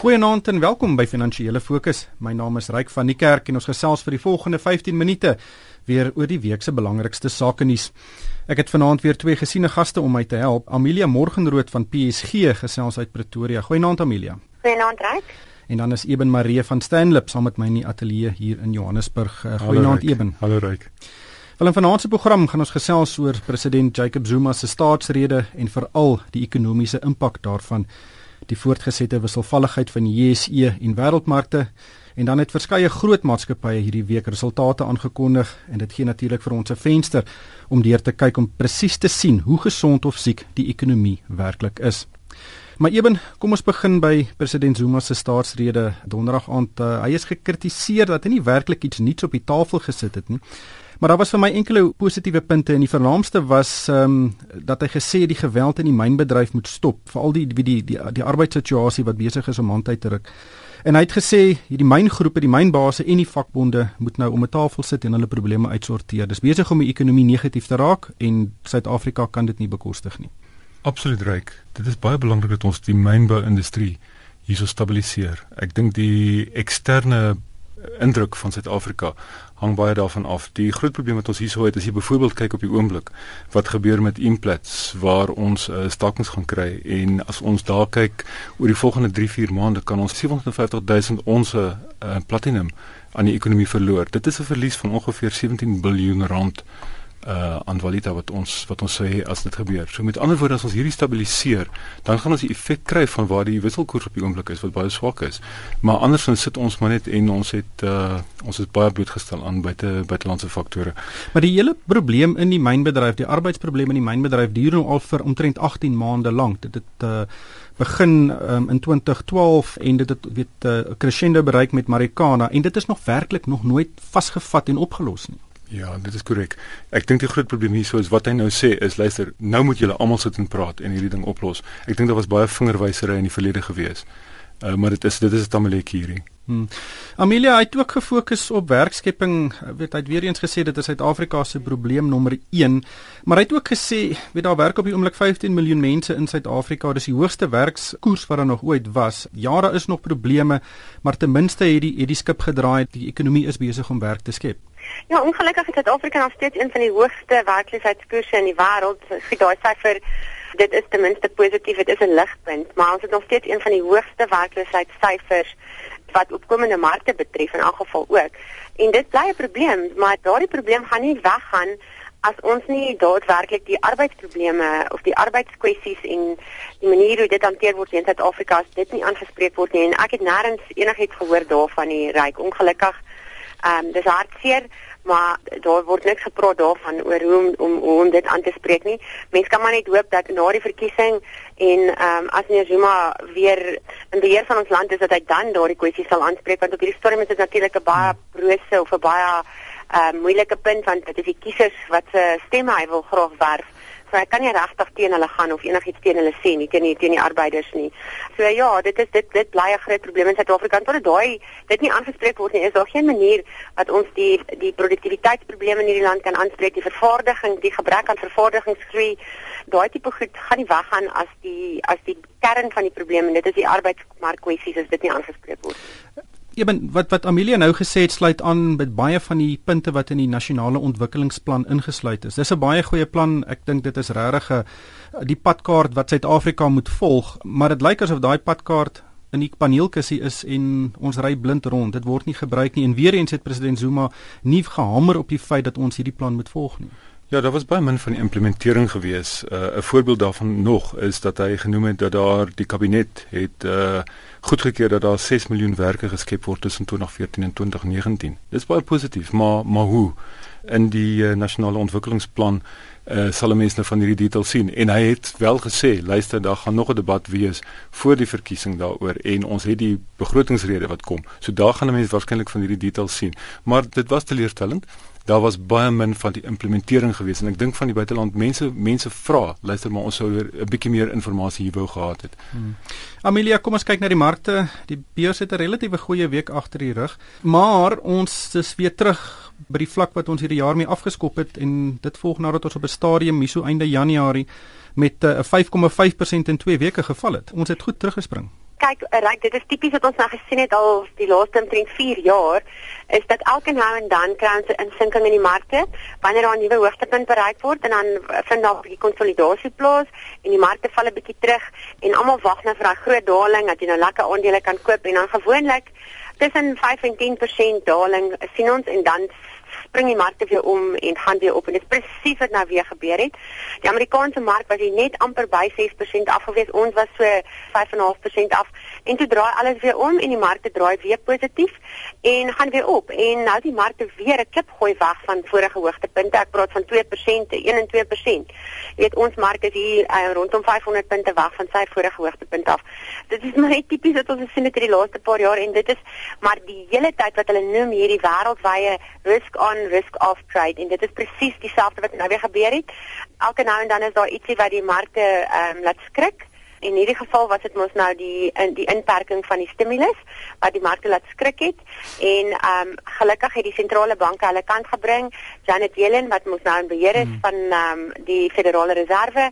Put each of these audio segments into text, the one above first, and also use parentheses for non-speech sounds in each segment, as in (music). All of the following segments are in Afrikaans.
Goeienaand en welkom by Finansiële Fokus. My naam is Ryk van die Kerk en ons gesels vir die volgende 15 minute weer oor die week se belangrikste sake nuus. Ek het vanaand weer twee gesiene gaste om my te help. Amelia Morgenrood van PSG gesels uit Pretoria. Goeienaand Amelia. Goeienaand Ryk. En dan is Eben Marie van Stanlip saam met my in die ateljee hier in Johannesburg. Eh, goeienaand Eben. Hallo Ryk. Wel in vanaand se program gaan ons gesels oor president Jacob Zuma se staatsrede en veral die ekonomiese impak daarvan die voortgesette wisselvalligheid van die JSE en wêreldmarkte en dan het verskeie groot maatskappye hierdie week resultate aangekondig en dit gee natuurlik vir ons 'n venster om deur te kyk om presies te sien hoe gesond of siek die ekonomie werklik is. Maar eben, kom ons begin by president Zuma se staatsrede donderdag aand. Uh, hy is gekritiseer dat hy nie werklik iets nuuts op die tafel gesit het nie. Maar daar was vir my enkele positiewe punte en die vernaamste was ehm um, dat hy gesê die geweld in die mynbedryf moet stop, veral die die die die, die arbeidssituasie wat besig is om aan te druk. En hy het gesê hierdie myngroepe, die mynbase en die vakbonde moet nou om 'n tafel sit en hulle probleme uitsorteer. Dis besig om die ekonomie negatief te raak en Suid-Afrika kan dit nie bekostig nie. Absoluut reg. Dit is baie belangrik dat ons die mynbou-industrie hierso stabiliseer. Ek dink die eksterne indruk van Suid-Afrika hang baie daarvan af. Die groot probleem wat ons hierso het, is jy byvoorbeeld kyk op die oomblik wat gebeur met Implats waar ons uh, stakings gaan kry en as ons daar kyk oor die volgende 3-4 maande kan ons 750 000 ons uh, platinum aan die ekonomie verloor. Dit is 'n verlies van ongeveer 17 miljard rand uh aan valuta wat ons wat ons sou hê as dit gebeur. So met ander woorde as ons hierdie stabiliseer, dan gaan ons die effek kry van waar die wisselkoers op die oomblik is wat baie swak is. Maar andersins sit ons maar net en ons het uh ons is baie blootgestel aan buite buitelandse faktore. Maar die hele probleem in die mynbedryf, die arbeidsprobleme in die mynbedryf duur nou al vir omtrent 18 maande lank. Dit het uh begin um, in 2012 en dit het weet 'n uh, crescendo bereik met Marikana en dit is nog werklik nog nooit vasgevat en opgelos nie. Ja, dit is korrek. Ek dink die groot probleem hier is wat hy nou sê is luister, nou moet julle almal sit en praat en hierdie ding oplos. Ek dink daar was baie vingerwysery in die verlede gewees. Uh, maar dit is dit is 'n tamelek hierdie. Hmm. Amelia het ook gefokus op werkskepping. Weet hy het weer eens gesê dit is Suid-Afrika se probleem nommer 1, maar hy het ook gesê, weet daar werk op die oomblik 15 miljoen mense in Suid-Afrika. Dis die hoogste werkskoers wat daar nog ooit was. Ja, daar is nog probleme, maar ten minste het die het die skip gedraai. Die ekonomie is besig om werk te skep. Ja, ongelukkig is Suid-Afrika nog steeds een van die hoogste werkloosheidskoerse in die wêreld. Skiet daai syfer dit is ten minste positief, dit is 'n ligpunt, maar ons het nog steeds een van die hoogste werkloosheidssyfers wat opkomende markte betref in elk geval ook. En dit bly 'n probleem, maar daardie probleem gaan nie weggaan as ons nie daadwerklik die arbeidsprobleme of die arbeidskwessies en die manier hoe dit hanteer word in Suid-Afrika as dit nie aangespreek word nie en ek het nêrens enigiets gehoor daarvan nie, ryk ongelukkig Ehm um, dis hartseer, maar daar word niks gepraat daarvan oor hoe om om, om dit aan te spreek nie. Mense kan maar net hoop dat na die verkiesing en ehm um, as meneer Zuma weer in beheer van ons land is dat hy dan daardie kwessie sal aanspreek want op hierdie stadium is dit natuurlik 'n baie brose of 'n baie ehm um, moeilike punt want dit is die kiesers wat se stemme hy wil graag werf. So ek kan nie regtig teen hulle gaan of enigiets teen hulle sê nie, teen die teen die arbeiders nie. So ja, dit is dit dit bly 'n groot probleem in Suid-Afrika. Tot daai dit nie aangespreek word nie, is daar geen manier wat ons die die produktiwiteitsprobleme in hierdie land kan aanspreek, die vervaardiging, die gebrek aan vervaardigingsgroei. Daai tipe goed gaan nie weggaan as die as die kern van die probleem en dit is die arbeidsmarkkwessies as dit nie aangespreek word nie. Eben wat wat Amelia nou gesê het sluit aan met baie van die punte wat in die nasionale ontwikkelingsplan ingesluit is. Dis 'n baie goeie plan. Ek dink dit is regtig 'n die padkaart wat Suid-Afrika moet volg, maar dit lyk asof daai padkaart in die paneelkussie is en ons ry blind rond. Dit word nie gebruik nie en weer eens het president Zuma nie gehamer op die feit dat ons hierdie plan moet volg nie. Ja, daar was baie min van die implementering gewees. Uh, 'n Voorbeeld daarvan nog is dat hy genoem het dat daar die kabinet het uh goedgekeur dat daar 6 miljoen werke geskep word tussen 2014 en 2019. Dis baie positief, maar maar hoe in die uh, nasionale ontwikkelingsplan uh, sal mense nou van hierdie detail sien en hy het wel gesê, luister, daar gaan nog 'n debat wees voor die verkiesing daaroor en ons het die begrotingsrede wat kom. So daar gaan mense waarskynlik van hierdie detail sien. Maar dit was teleurstellend daar was baie min van die implementering gewees en ek dink van die buiteland mense mense vra luister maar ons sou weer 'n bietjie meer inligting hier wou gehad het. Hmm. Amelia, kom ons kyk na die markte. Die beurs het 'n relatiewe goeie week agter die rug, maar ons is weer terug by die vlak wat ons hierdie jaar mee afgeskop het en dit volg nadat ons op 'n stadium hierso einde Januarie met 'n uh, 5,5% in 2 weke geval het. Ons het goed teruggespring. kyk, reg, dit is tipies wat ons nou gesien het al die laaste omtrent 4 jaar, is dat elke nou en dan kry ons 'n insinking in die markte wanneer daar 'n nuwe hoogtepunt bereik word en dan vind daar 'n bietjie konsolidasie plaas en die markte val 'n bietjie terug en almal wag nou vir daai groot daling dat jy nou lekker aandele kan koop en dan gewoonlik tussen 5 en 10% daling sien ons en dan spring die markte weer om en gaan weer op en dit is presies wat nou weer gebeur het. Die Amerikaanse mark was net amper by 6% afgewees. Ons was so 5.5% af en toe draai alles weer om en die markte draai weer positief en gaan weer op. En nou die markte weer 'n klip gooi weg van vorige hoogtepunte. Ek praat van 2%, 1 en 2%. Jy weet ons mark is hier uh, rondom 500 punte weg van sy vorige hoogtepunt af. Dit is (laughs) maar net tipies wat ons gesien het in die laaste paar jaar en dit is maar die hele tyd wat hulle noem hierdie wêreldwye risk on risk off trade en dit is presies dieselfde wat nou weer gebeur het. Elke nou en dan is daar ietsie wat die markte ehm um, laat skrik. In hierdie geval was dit mos nou die in die inperking van die stimulus wat die markte laat skrik het en ehm um, gelukkig het die sentrale banke hulle kant gebring. Janet Yellen wat mos nou in beheer is hmm. van ehm um, die Federale Reserve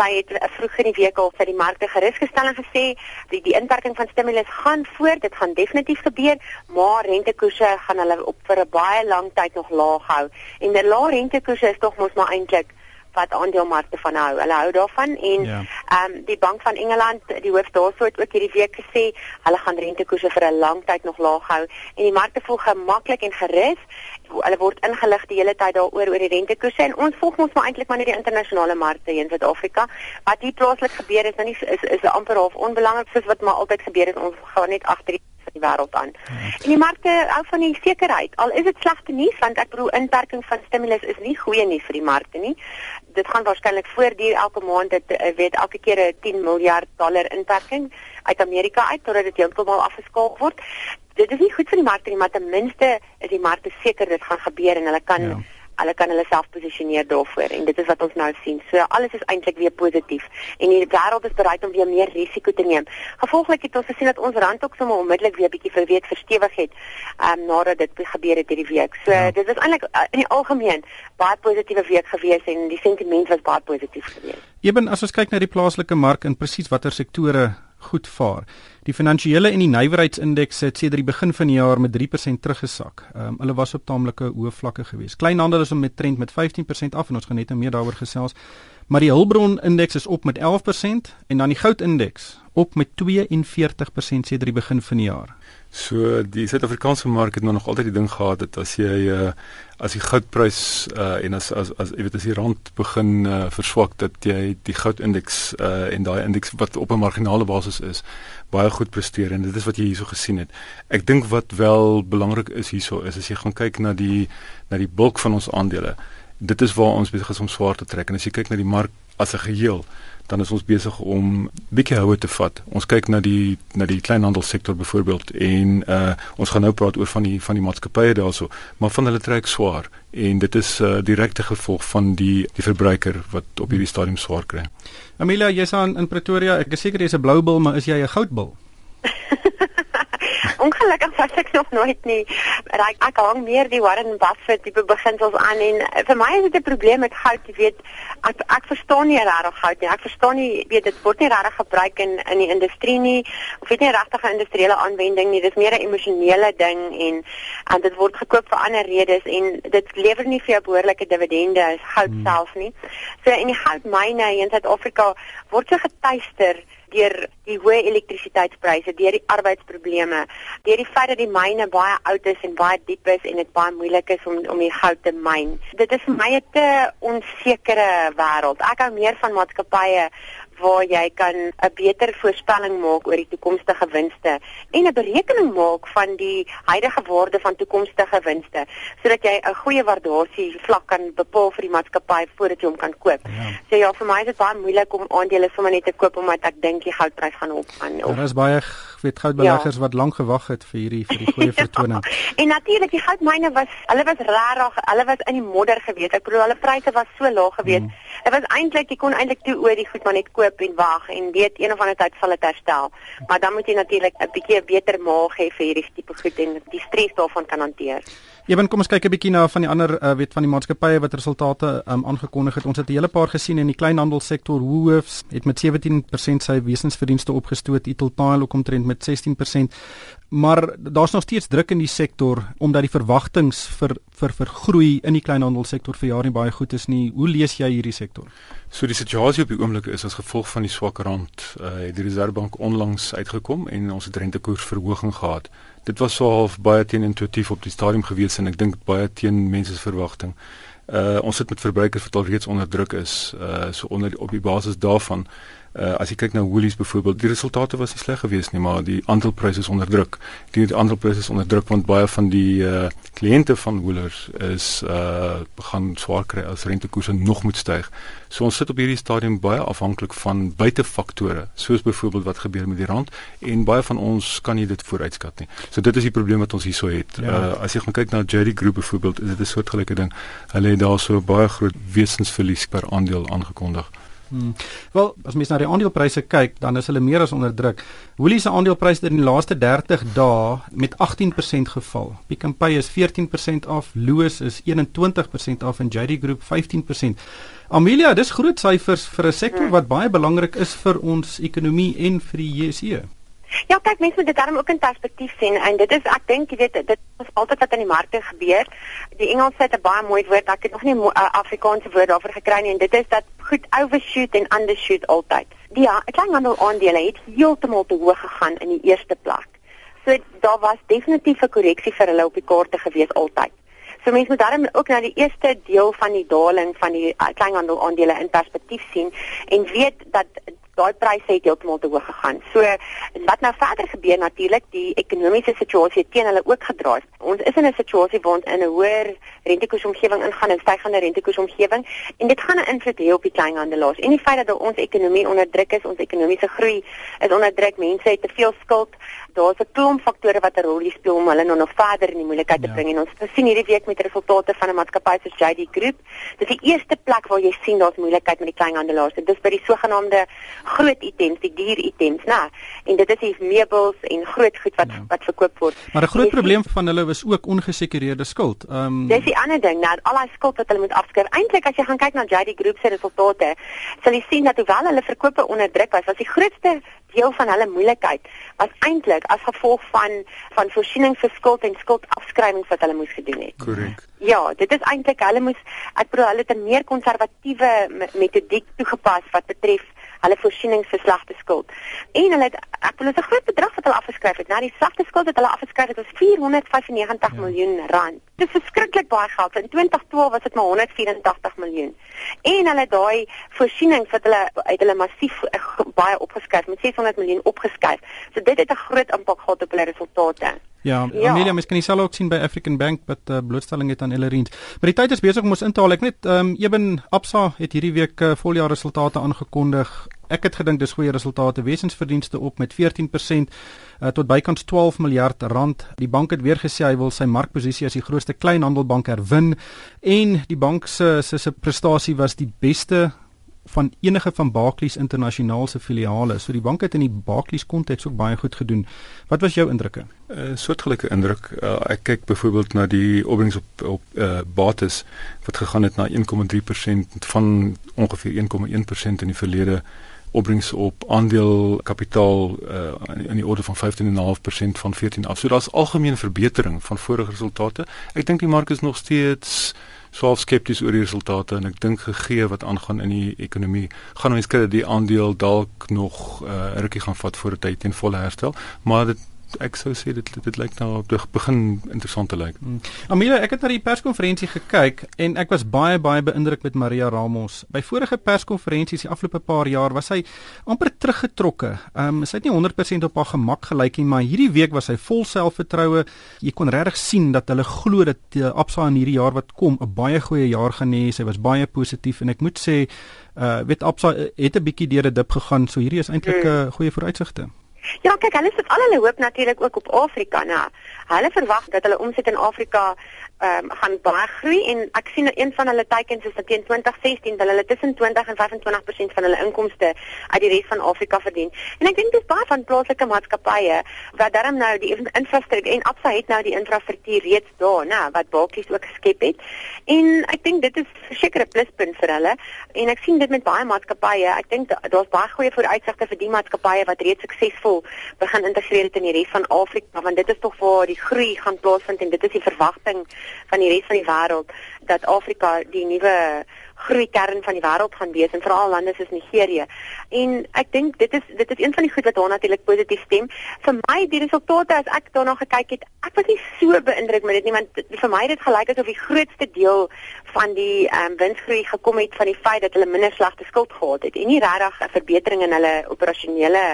sy het vroeg in die week al vir die markte gerusgestel en gesê die die inperking van stimulus gaan voort, dit gaan definitief gebeur, maar rentekoerse gaan hulle op vir 'n baie lang tyd nog laag hou. En 'n lae rentekoers is tog mos maar eintlik wat aandelemarkte van hou. Hulle hou daarvan en ja. ehm ja. um, die Bank van Engeland, die hoof daarso het ook hierdie week gesê hulle gaan rentekoerse vir 'n lang tyd nog laag hou en die markte voel gemaklik en gerus. Hulle word ingelig die hele tyd daaroor oor die rentekoerse en ons volg ons maar eintlik maar net die internasionale markte in Suid-Afrika. Wat hier plaaslik gebeur is nou nie is is amper half onbelangrik soos wat maar altyd gebeur het. Ons gaan net agter die die wêreld aan. En die markte hou van die sekerheid. Al is dit slegte nuus want ek bedoel inperking van stimulus is nie goeie nuus vir die markte nie dit gaan waarskynlik voortduur elke maand dit uh, weet elke keer 'n 10 miljard dollar inperking uit Amerika uit totdat dit heeltemal afgeskaal word. Dit is nie goed vir die markte nie, maar ten minste is die markte seker dit gaan gebeur en hulle kan ja hulle kan hulle self posisioneer daarvoor en dit is wat ons nou sien. So alles is eintlik weer positief en die wêreld is bereid om weer meer risiko te neem. Gevolglik het ons gesien dat ons rand ook sommer onmiddellik weer bietjie vir week verstewig het um, nadat dit gebeur het hierdie week. So ja. dit is eintlik uh, in die algemeen baie positiewe week gewees en die sentiment was baie positief geweest. Eben as ons kyk na die plaaslike mark en presies watter sektore goed vaar. Die finansiële en die nywerheidsindeks het sedert die begin van die jaar met 3% teruggesak. Ehm um, hulle was op taamlike hoë vlakke geweest. Kleinhandel is om met trend met 15% af en ons gaan net meer daaroor gesels. Maar die Hulbron indeks is op met 11% en dan die goudindeks op met 42% sedert die begin van die jaar. So die Suid-Afrikaanse mark het nou nog altyd die ding gehad dat as jy uh, as die goudprys uh, en as as as jy weet as die rand begin uh, verswak dat jy die goudindeks uh, en daai indeks wat op 'n marginale basis is baie goed presteer en dit is wat jy hierso gesien het. Ek dink wat wel belangrik is hierso is as jy gaan kyk na die na die bulk van ons aandele. Dit is waar ons besig is om swaar te trek en as jy kyk na die mark as 'n geheel dan is ons besig om bietjie houe te vat. Ons kyk na die na die kleinhandelsektor byvoorbeeld en uh ons gaan nou praat oor van die van die maatskappye daarso, maar van hulle trek swaar en dit is 'n uh, direkte gevolg van die die verbruiker wat op hierdie stadium swaar kry. Amelia, jy's aan in Pretoria. Ek is seker jy's 'n blou bil, maar is jy 'n goudbil? (laughs) Ongelukkig was ek nog nooit nie. Ek ek hang meer die Warren Buffett tipe beginsels aan en eh, vir my is dit 'n probleem met goud, jy weet. Ek ek verstaan nie regtig goud nie. Ek verstaan nie, weet dit word nie regtig gebruik in in die industrie nie. Of weet nie regtig 'n industriële aanwending nie. Dis meer 'n emosionele ding en en dit word gekoop vir ander redes en dit lewer nie vir jou behoorlike dividende as goud hmm. self nie. So in die goudmyne in Suid-Afrika word so getuister deur die hoë elektrisiteitspryse, deur die arbeidsprobleme, deur die feit dat die myne baie oud is en baie diep is en dit baie moeilik is om om die goud te myn. Dit is vir my 'n te onsekere wêreld. Ek hou meer van maatskappye waar jy kan 'n beter voorspelling maak oor die toekomstige winste en 'n berekening maak van die huidige waarde van toekomstige winste sodat jy 'n goeie waardasie vlak kan bepaal vir die maatskappy voordat jy hom kan koop. Ja. So ja, vir my is dit baie moeilik om aandele sommer net te koop omdat ek dink die goudprys gaan opgaan. Daar is baie weet goudbeleggers ja. wat lank gewag het vir hierdie vir die goeie (laughs) vertoning. ja. En natuurlik die goudmyne was hulle was rarig, hulle was in die modder gewees. Ek bedoel hulle pryse was so laag gewees. Mm. Dit was eintlik jy kon eintlik toe oor die goed maar net koop en wag en weet een of ander tyd sal dit herstel. Maar dan moet jy natuurlik 'n bietjie beter maag hê vir hierdie tipe goed en die stres daarvan kan hanteer. Ewen, kom ons kyk 'n bietjie na van die ander uh, weet van die maatskappye wat resultate um, aangekondig het. Ons het 'n hele paar gesien in die kleinhandelsektor. Woolworths het met 17% sy wesensverdienste opgestoot, Itel Tile ook omtrent met 16%. Maar daar's nog steeds druk in die sektor omdat die verwagtinge vir vir vir groei in die kleinhandelsektor vir jaar nie baie goed is nie. Hoe lees jy hierdie sektor? So die situasie op die oomblik is as gevolg van die swak rand, uh, het die Reserwebank onlangs uitgekom en ons het rentekoersverhoging gehad dit was so half baie teen intuïtief op die stadium gewees en ek dink baie teen mense se verwagting. Uh ons sit met verbruikers wat al reeds onder druk is. Uh so onder op die basis daarvan Uh, as jy kyk na Woolies byvoorbeeld, die resultate was nie sleg geweest nie, maar die aandelpryse is onder druk. Die, aandelpryse is onder druk want baie van die uh, kliënte van Woolers is uh gaan swaar kry as rentekoerse nog moet styg. So ons sit op hierdie stadium baie afhanklik van buitefaktore, soos byvoorbeeld wat gebeur met die rand en baie van ons kan nie dit vooruitskat nie. So dit is die probleem wat ons hierso het. Ja. Uh as jy gaan kyk na JD Group byvoorbeeld, is dit 'n soortgelyke ding. Hulle het daar so baie groot wesensverlies per aandeel aangekondig. Hmm. Wel, as mens na die aandelepryse kyk, dan is hulle meer as onder druk. Woolies se aandelepryse het in die laaste 30 dae met 18% geval. Pick n Pay is 14% af, Loos is 21% af en JD Group 15%. Amelia, dis groot syfers vir 'n sektor hmm. wat baie belangrik is vir ons ekonomie en vir die JSE. Ja, kyk, mense moet dit daarom ook in perspektief sien en dit is ek dink jy weet dit is altyd wat in die markte gebeur. Die Engels het 'n baie mooi woord, ek het nog nie 'n uh, Afrikaanse woord daarvoor gekry nie en dit is dat goed overshoot en undershoot altyd. Die ja, kleinhandel aandele het heeltemal te hoog gegaan in die eerste plek. So daar was definitief 'n korreksie vir hulle op die kaarte gewees altyd. So mense moet daarom ook na die eerste deel van die daling van die uh, kleinhandel aandele in perspektief sien en weet dat daai pryse het heeltemal te hoog gegaan. So wat nou verder gebeur natuurlik, die ekonomiese situasie teen hulle ook gedraai. Ons is in 'n situasie waar ons in 'n hoër rentekoersomgewing ingaan en stygende rentekoersomgewing en dit gaan 'n invloed hê op die kleinhandelaars. En die feit dat ons ekonomie onder druk is, ons ekonomiese groei is onder druk, mense het te veel skuld. Daar's 'n klomp faktore wat 'n rol speel om hulle nou nog verder in die moeilikheid ja. te bring. En ons sien hierdie week met resultate van 'n maatskappy soos JD Group. Dis die eerste plek waar jy sien daar's moeilikheid met die kleinhandelaars. Dit is by die sogenaamde groot items, die duur items, né? En dit is die meubels en groot goed wat ja. wat verkoop word. Maar 'n groot jy probleem sien, van hulle is ook ongesekureerde skuld. Ehm um, Dis die ander ding, nou al daai skuld wat hulle moet afskryf. Eintlik as jy gaan kyk na JD Group se resultate, sal jy sien dat hoewel hulle verkope onder druk was, was die grootste deel van hulle moeilikheid was eintlik as gevolg van van voorsiening vir skuld en skuldafskrywings wat hulle moes gedoen het. Korrek. Ja, dit is eintlik hulle moes ek bedoel hulle het 'n meer konservatiewe metodiek toegepas wat betref hulle voorsieningsverslagte skuld. En hulle het ek wil 'n groot bedrag wat hulle afgeskryf het. Nou die slagte skuld wat hulle afgeskryf het was 495 ja. miljoen rand. Dit is verskriklik baie geld. In 2012 was dit maar 184 miljoen. En hulle daai voorsienings wat hulle uit hulle massief uh, baie opgeskryf met 600 miljoen opgeskryf. So dit het 'n groot impak gehad op hulle resultate. Ja, ja. Amelia, mens kan nie sal ook sien by African Bank wat uh, blootstelling het aan Ellerine. Maar die tyd is besig om ons in te haal. Ek net ehm um, Eben Absa het hierdie week uh, voljaar resultate aangekondig. Ek het gedink dis goeie resultate. Wesensverdienste op met 14% uh, eh, tot bykans 12 miljard rand. Die bank het weer gesê hy wil sy markposisie as die grootste kleinhandelbank herwin en die bank se se prestasie was die beste van enige van Barclays internasionaal se filiale. So die bank het in die Barclays konteks ook baie goed gedoen. Wat was jou indrukke? 'n uh, Soortgelyke indruk. Uh, ek kyk byvoorbeeld na die opbrengs op op uh, bates wat gegaan het na 1,3% van ongeveer 1,1% in die verlede opbrengs op aandeel kapitaal uh, in die orde van 15.5% van 14 af. So daar's algemeen verbetering van vorige resultate. Ek dink die mark is nog steeds swaar skepties oor die resultate en ek dink gegee wat aangaan in die ekonomie gaan mense kry dat die aandeel dalk nog uh, rukkie gaan vat voor dit teen volle herstel maar dit ek sou sê dit dit, dit lyk nou op die begin interessant te lyk. Hmm. Amelia, ek het na die perskonferensie gekyk en ek was baie baie beïndruk met Maria Ramos. By vorige perskonferensies die afgelope paar jaar was sy amper teruggetrokke. Ehm um, sy het nie 100% op haar gemak gelyk nie, maar hierdie week was sy vol selfvertroue. Jy kon regtig sien dat hulle glo dat uh, Absa in hierdie jaar wat kom 'n baie goeie jaar gaan hê. Sy was baie positief en ek moet sê uh weet Absa het 'n bietjie deur 'n dip gegaan, so hierdie is eintlik 'n uh, goeie vooruitsigte. Ja, kyk, hulle sit al hulle hoop natuurlik ook op Afrika, nou. Hulle verwag dat hulle omset in Afrika ehm um, gaan baie groei en ek sien een van hulle teikens is dat teen 2016 wil hulle tussen 20 en 25% van hulle inkomste uit die res van Afrika verdien. En ek dink dis baie van plaaslike maatskappye wat daarom nou die infrastruktuur en Absa het nou die infrastruktuur reeds daar, nê, wat Barclays ook geskep het. En ek dink dit is 'n pluspunt vir hulle en ek sien dit met baie maatskappye. Ek dink daar's baie goeie vooruitsigte vir die maatskappye wat reeds suksesvol begin integreer het in die res van Afrika, want dit is tog waar die groei gaan plaasvind en dit is die verwagting van die res van die wêreld dat Afrika die nuwe groeikern van die wêreld gaan wees en veral lande soos Nigerië. En ek dink dit is dit is een van die goed wat daar natuurlik positief stem. Vir my die resultate as ek daarna gekyk het, ek was nie so beïndruk met dit nie want vir my het dit gelyk asof die grootste deel van die ehm um, winsgroei gekom het van die feit dat hulle minder slegte skuld gehad het en nie regtig 'n verbetering in hulle operasionele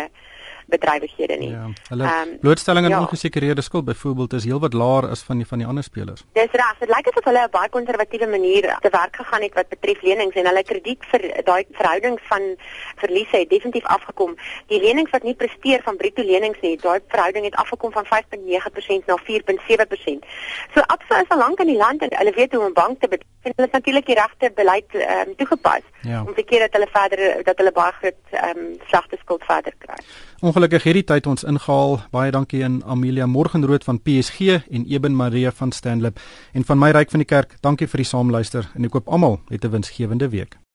bedrywighede nie. Ja, hulle um, blootstelling aan ja. ongesekerde skuld byvoorbeeld is heelwat laer as van die van die ander spelers. Dis reg, dit lyk asof hulle 'n baie konservatiewe manier te werk gegaan het wat betref lenings en hulle krediet vir daai verhouding van verliese het definitief afgekom. Die lenings wat nie presteer van bruto lenings nie, daai verhouding het afgekom van 5.9% na 4.7%. So Absa is al lank in die land en hulle weet hoe om 'n bank te bedryf en hulle het natuurlik die regte beleid um, toegepas ja. om te keer dat hulle verder dat hulle baie groot ehm um, slegte skuld verder kry. Ongelukkig hierdie tyd ons ingehaal. Baie dankie aan Amelia Morgenrood van PSG en Eben Maria van Stanlip en van my ryk van die kerk. Dankie vir die saamluister en ek koop almal 'n winsgewende week.